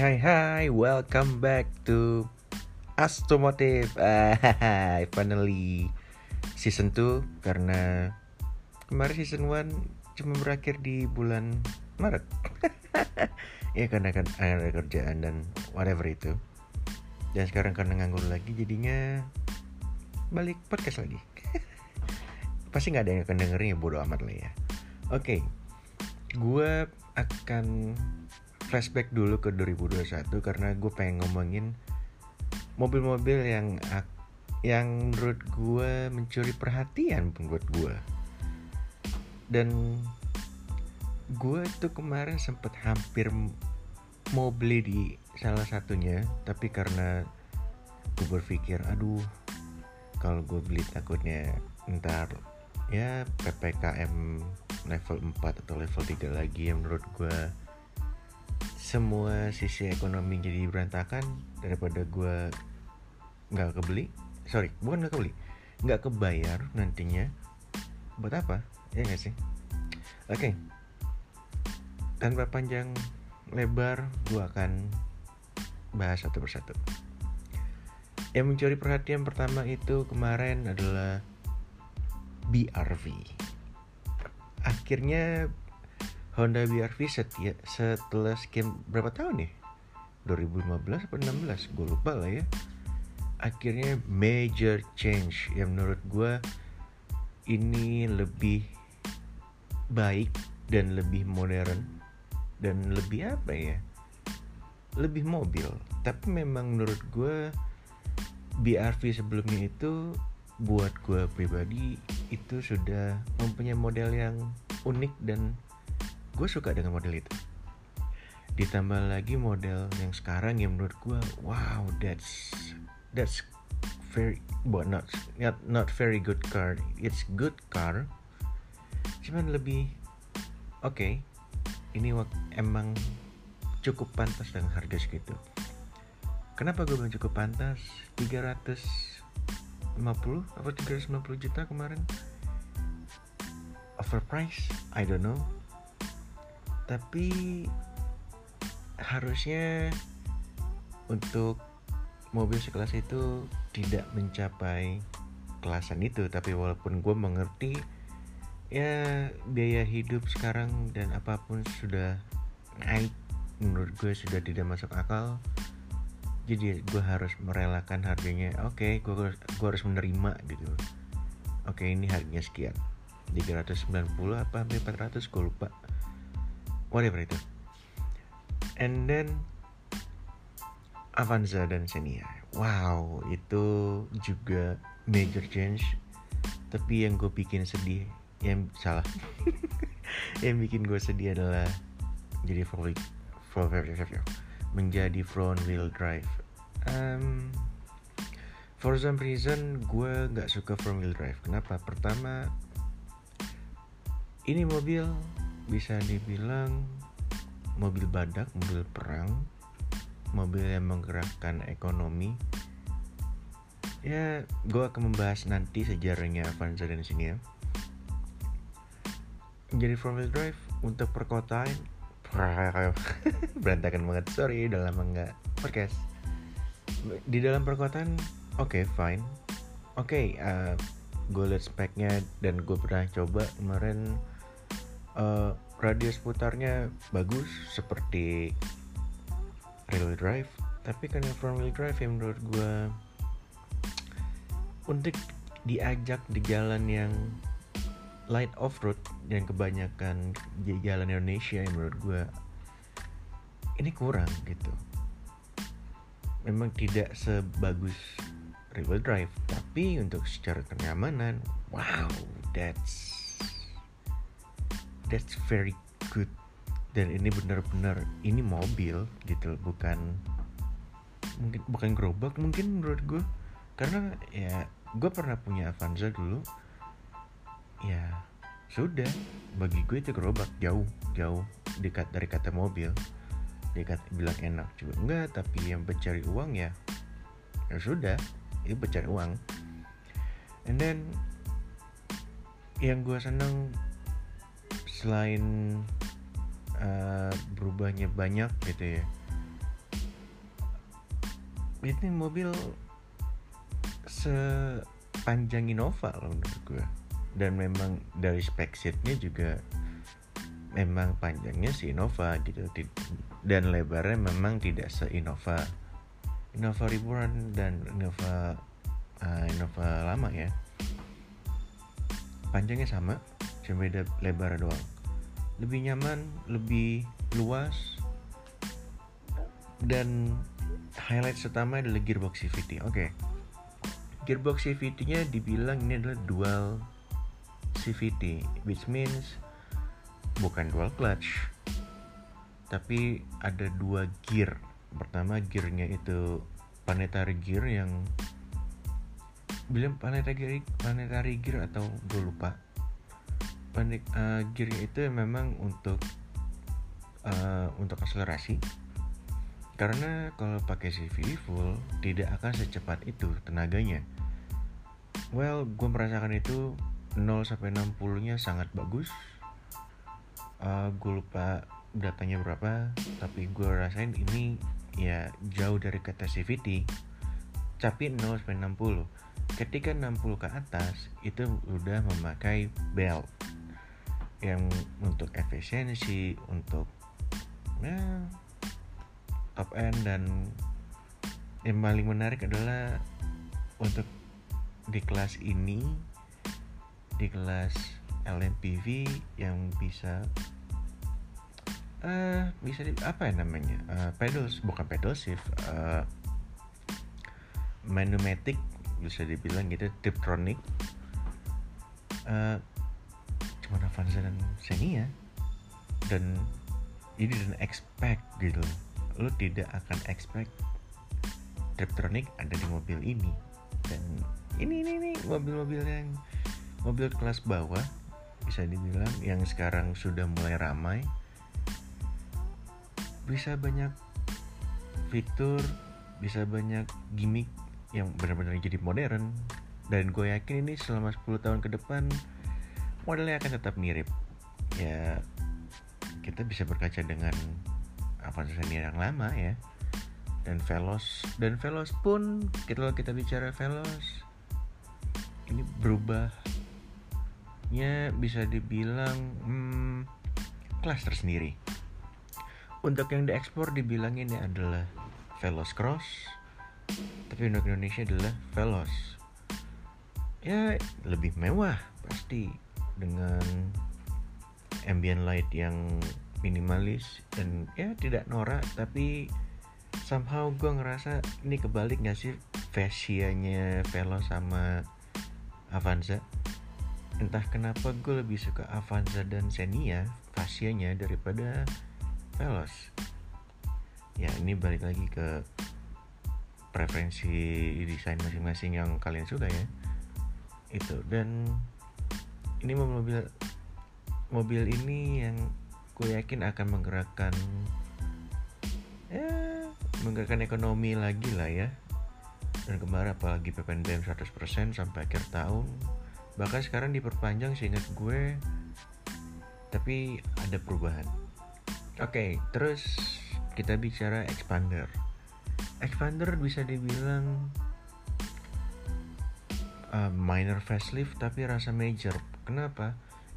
hai hai, welcome back to Astromotive. Ah, finally season 2 karena kemarin season 1 cuma berakhir di bulan Maret. ya karena kan ada kerjaan dan whatever itu. Dan sekarang karena nganggur lagi jadinya balik podcast lagi. Pasti nggak ada yang akan dengerin ya bodo amat lah ya. Oke, gue akan flashback dulu ke 2021 karena gue pengen ngomongin mobil-mobil yang yang menurut gue mencuri perhatian buat gue dan gue tuh kemarin sempet hampir mau beli di salah satunya tapi karena gue berpikir aduh kalau gue beli takutnya ntar ya PPKM level 4 atau level 3 lagi yang menurut gue semua sisi ekonomi jadi berantakan daripada gue nggak kebeli. Sorry bukan nggak kebeli. Nggak kebayar nantinya. Buat apa? Ya nggak sih? Oke. Okay. tanpa panjang lebar gue akan bahas satu persatu. Yang mencuri perhatian pertama itu kemarin adalah BRV akhirnya Honda BRV setia, setelah sekian berapa tahun nih? 2015 atau 16 gue lupa lah ya. Akhirnya major change yang menurut gue ini lebih baik dan lebih modern dan lebih apa ya? Lebih mobil. Tapi memang menurut gue BRV sebelumnya itu buat gue pribadi itu sudah mempunyai model yang unik dan gue suka dengan model itu. Ditambah lagi model yang sekarang yang menurut gue wow that's that's very but not not not very good car. It's good car cuman lebih oke okay, ini emang cukup pantas dengan harga segitu. Kenapa gue bilang cukup pantas? 350 atau 390 juta kemarin? Overpriced? I don't know tapi harusnya untuk mobil sekelas itu tidak mencapai kelasan itu. Tapi walaupun gue mengerti ya biaya hidup sekarang dan apa pun sudah naik menurut gue sudah tidak masuk akal. Jadi gue harus merelakan harganya oke okay, gue, gue harus menerima gitu. Oke okay, ini harganya sekian. 390 apa sampai 400 gue lupa whatever itu. And then Avanza dan Xenia. Wow itu juga major change. Tapi yang gue bikin sedih yang salah. Yang bikin gue sedih adalah jadi front front menjadi front wheel drive. Um, for some reason gue nggak suka front wheel drive. Kenapa? Pertama ini mobil bisa dibilang mobil badak, mobil perang, mobil yang menggerakkan ekonomi. Ya, gue akan membahas nanti sejarahnya Avanza dan sini ya. Jadi four wheel drive untuk perkotaan berantakan banget. Sorry udah lama nggak podcast. Di dalam perkotaan oke okay, fine. Oke okay, uh, gue liat speknya dan gue pernah coba kemarin uh, radius putarnya bagus seperti real drive tapi yang front wheel drive yang menurut gue untuk diajak di jalan yang light off road yang kebanyakan di jalan Indonesia yang menurut gue ini kurang gitu. Memang tidak sebagus wheel drive tapi untuk secara kenyamanan wow that's that's very good. Dan ini benar-benar ini mobil gitu bukan mungkin bukan gerobak mungkin menurut gue karena ya gue pernah punya Avanza dulu. Ya sudah bagi gue itu gerobak jauh jauh dekat dari kata mobil. Dekat bilang enak juga enggak tapi yang pencari uang ya ya sudah itu pencari uang. And then yang gue seneng selain uh, berubahnya banyak gitu ya ini mobil sepanjang Innova loh menurut gue dan memang dari spek seatnya juga memang panjangnya si Innova gitu. Dan lebarnya memang tidak se Innova Innova Reborn dan Innova uh, Innova lama ya. Panjangnya sama cuma beda lebar doang. Lebih nyaman lebih luas dan highlight utama adalah gearbox CVT oke. Okay. gearbox CVT nya dibilang ini adalah dual CVT which means bukan dual clutch tapi ada dua gear. Pertama gearnya itu planetary gear yang bilang planetary gear, planetary gear atau gue lupa Planet, uh, gearnya itu memang untuk uh, untuk akselerasi. Karena kalau pakai CV full tidak akan secepat itu tenaganya. Well gue merasakan itu 0 sampai 60 nya sangat bagus. Uh, gue lupa datanya berapa tapi gue rasain ini ya jauh dari kata CVT tapi 0 sampai 60 ketika 60 ke atas itu udah memakai belt yang untuk efisiensi untuk ya, top end dan yang paling menarik adalah untuk di kelas ini di kelas LMPV yang bisa uh, bisa di apa ya namanya uh, pedals bukan pedal shift uh, manumatic bisa dibilang gitu Tiptronic uh, cuma Avanza dan Xenia. Dan ini dan expect gitu. Lo tidak akan expect Tiptronic ada di mobil ini. Dan ini ini ini mobil-mobil yang mobil kelas bawah bisa dibilang yang sekarang sudah mulai ramai. Bisa banyak fitur bisa banyak gimmick yang benar-benar jadi modern. Dan gue yakin ini selama 10 tahun ke depan modelnya akan tetap mirip. Ya kita bisa berkaca dengan Avanza Senior yang lama ya. Dan Veloz dan Veloz pun kalau kita bicara Veloz ini berubahnya bisa dibilang hmm, kelas tersendiri. Untuk yang diekspor dibilang ini adalah Veloz Cross tapi untuk Indonesia adalah Veloz ya lebih mewah pasti dengan ambient light yang minimalis dan ya tidak norak tapi somehow gue ngerasa ini kebalik gak sih fashionnya Veloz sama Avanza? Entah kenapa gue lebih suka Avanza dan Xenia fashionnya daripada Veloz ya ini balik lagi ke preferensi desain masing-masing yang kalian suka ya. Itu dan ini mobil mobil ini yang gue yakin akan menggerakkan ya menggerakkan ekonomi lagi lah ya. Dan kemarin apalagi PPNBM 100% sampai akhir tahun. Bahkan sekarang diperpanjang seingat gue tapi ada perubahan. Oke okay, terus kita bicara expander. Expander bisa dibilang uh, minor facelift tapi rasa major. Kenapa?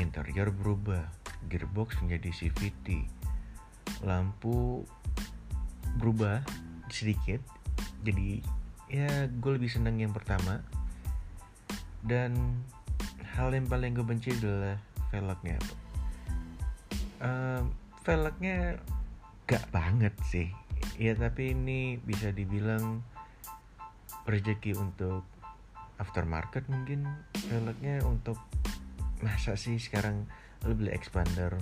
Interior berubah, gearbox menjadi CVT, lampu berubah sedikit. Jadi ya gue lebih seneng yang pertama. Dan hal yang paling gue benci adalah velgnya. Uh, velgnya gak banget sih ya tapi ini bisa dibilang rezeki untuk aftermarket mungkin velgnya untuk masa sih sekarang lo beli expander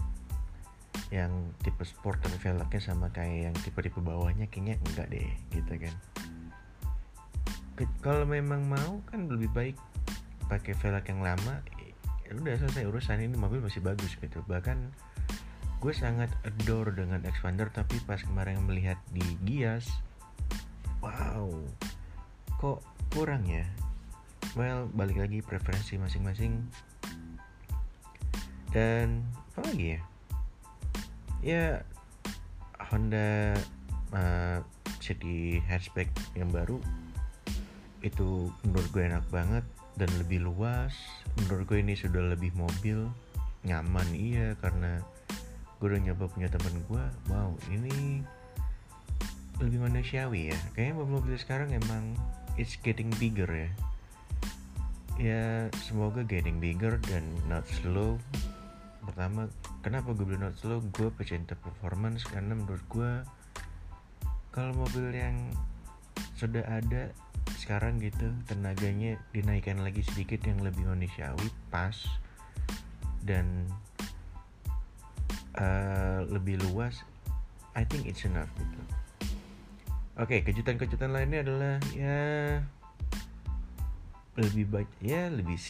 yang tipe sport tapi velgnya sama kayak yang tipe-tipe bawahnya kayaknya enggak deh gitu kan. Kalau memang mau kan lebih baik pakai velg yang lama ya udah selesai urusan ini mobil masih bagus gitu. Bahkan gue sangat adore dengan expander tapi pas kemarin melihat di Gias wow kok kurang ya well balik lagi preferensi masing-masing. Dan apa lagi ya? Ya Honda uh, city hatchback yang baru itu menurut gue enak banget dan lebih luas. Menurut gue ini sudah lebih mobil nyaman iya karena gue udah nyoba punya temen gue wow ini lebih manusiawi ya. Kayaknya mobil-mobil sekarang emang it's getting bigger ya ya semoga getting bigger dan not slow. Pertama kenapa gue bilang not slow? Gue pecinta performance karena menurut gue kalau mobil yang sudah ada sekarang gitu tenaganya dinaikkan lagi sedikit yang lebih manusiawi pas dan uh, lebih luas I think it's enough gitu. Oke okay, kejutan-kejutan lainnya adalah ya lebih baik ya lebih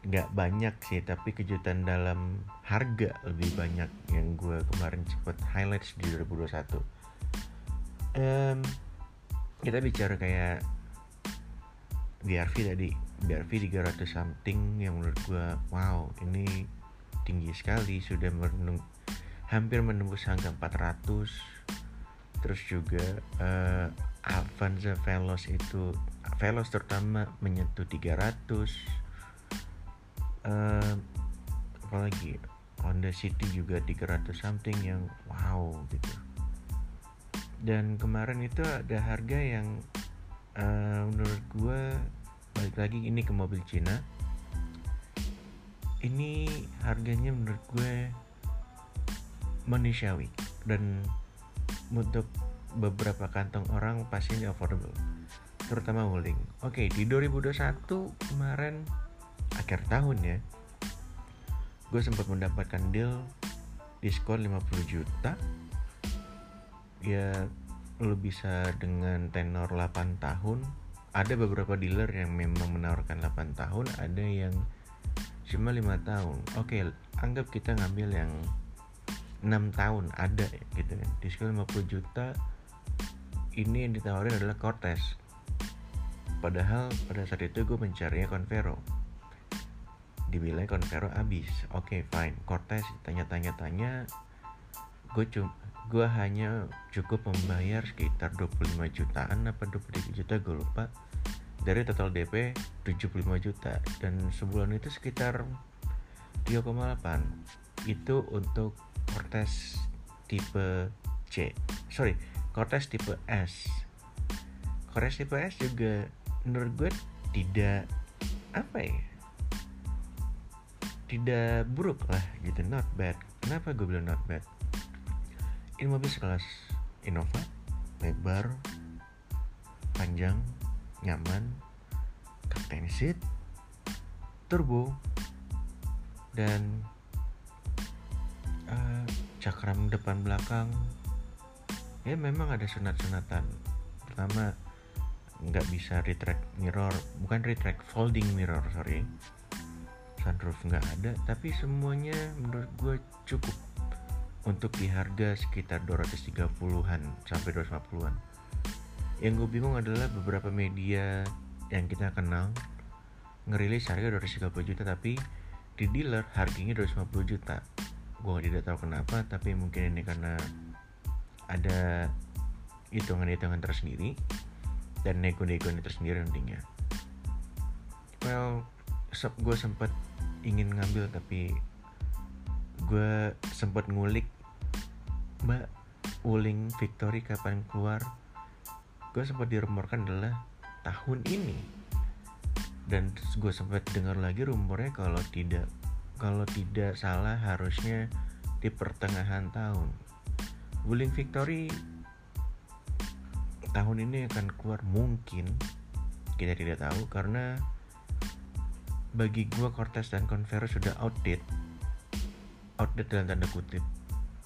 nggak banyak sih tapi kejutan dalam harga lebih banyak yang gue kemarin cepet highlights di 2021 um, kita bicara kayak BRV tadi. BRV 300 something yang menurut gue wow ini tinggi sekali sudah menung, hampir menembus angka 400 terus juga uh, Avanza Veloz itu Veloz terutama menyentuh 300 uh, apalagi? Honda City juga 300 something yang wow gitu. Dan kemarin itu ada harga yang uh, menurut gue balik lagi ini ke mobil Cina. Ini harganya menurut gue manusiawi dan untuk beberapa kantong orang pasti affordable terutama Wuling. Oke, di 2021 kemarin akhir tahun ya gue sempat mendapatkan deal diskon 50 juta. Ya lo bisa dengan tenor 8 tahun. Ada beberapa dealer yang memang menawarkan 8 tahun ada yang cuma 5 tahun. Oke anggap kita ngambil yang 6 tahun ada gitu kan. Diskon 50 juta ini yang ditawarin adalah Cortez padahal pada saat itu gue mencarinya Convero. Dibilang Convero habis oke okay, fine. Cortez tanya-tanya-tanya gue cuma gue hanya cukup membayar sekitar 25 jutaan apa 23 juta gue lupa. Dari total DP 75 juta. Dan sebulan itu sekitar 3,8 itu untuk Cortez tipe C. Sorry Cortez tipe S. Cortez tipe S juga menurut gue tidak apa ya? Tidak buruk lah gitu not bad. Kenapa gue bilang not bad? Ini mobil sekelas Innova lebar panjang nyaman captain seat turbo dan uh, cakram depan belakang. Ya memang ada sunat-sunatan. Pertama nggak bisa retract mirror bukan retract folding mirror sorry. Sunroof nggak ada tapi semuanya menurut gue cukup untuk di harga sekitar 230-an sampai 250-an yang gue bingung adalah beberapa media yang kita kenal ngerilis harga 230 juta tapi di dealer harganya 250 juta. Gue tidak tahu kenapa tapi mungkin ini karena ada hitungan-hitungan tersendiri dan nego-nego tersendiri nantinya. Well gue sempat ingin ngambil tapi gue sempat ngulik mbak Wuling Victory kapan keluar? Gue sempat dirumorkan adalah tahun ini. Dan gue sempat dengar lagi rumornya kalau tidak kalau tidak salah harusnya di pertengahan tahun. Wuling Victory tahun ini akan keluar mungkin kita tidak tahu karena bagi gue Cortez dan Converse sudah outdated outdated dalam tanda kutip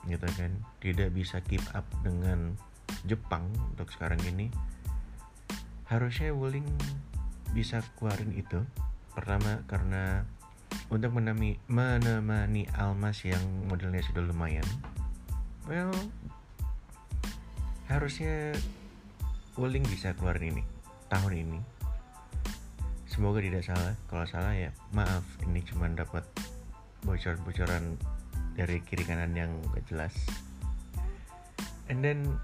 gitu kan. Tidak bisa keep up dengan Jepang untuk sekarang ini. Harusnya Wuling bisa keluarin itu. Pertama karena untuk menemani, menemani Almas yang modelnya sudah lumayan. Well harusnya Wuling bisa keluarin ini tahun ini. Semoga tidak salah. Kalau salah ya maaf. Ini cuma dapat bocor-bocoran dari kiri kanan yang gak jelas. And then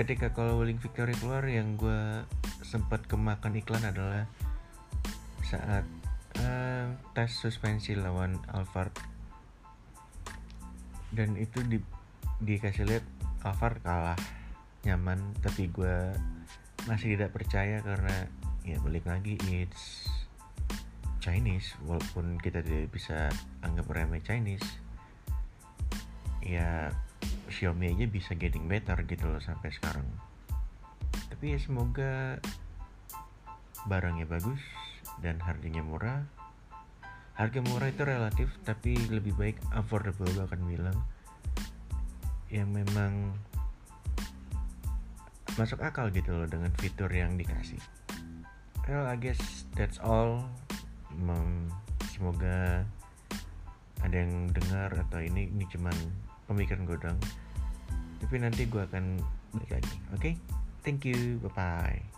ketika kalau Wuling Victory keluar yang gue sempat kemakan iklan adalah saat uh, tes suspensi lawan Alphard. Dan itu di dikasih lihat Alphard kalah nyaman tapi gue masih tidak percaya karena ya balik lagi it's Chinese walaupun kita tidak bisa anggap remeh Chinese ya Xiaomi aja bisa getting better gitu loh sampai sekarang. Tapi ya semoga barangnya bagus dan harganya murah. Harga murah itu relatif tapi lebih baik affordable gue akan bilang. Yang memang masuk akal gitu loh dengan fitur yang dikasih. Well I guess that's all. Semoga ada yang dengar atau ini ini cuman pemikiran godang tapi nanti gue akan balik lagi oke? Okay? thank you bye bye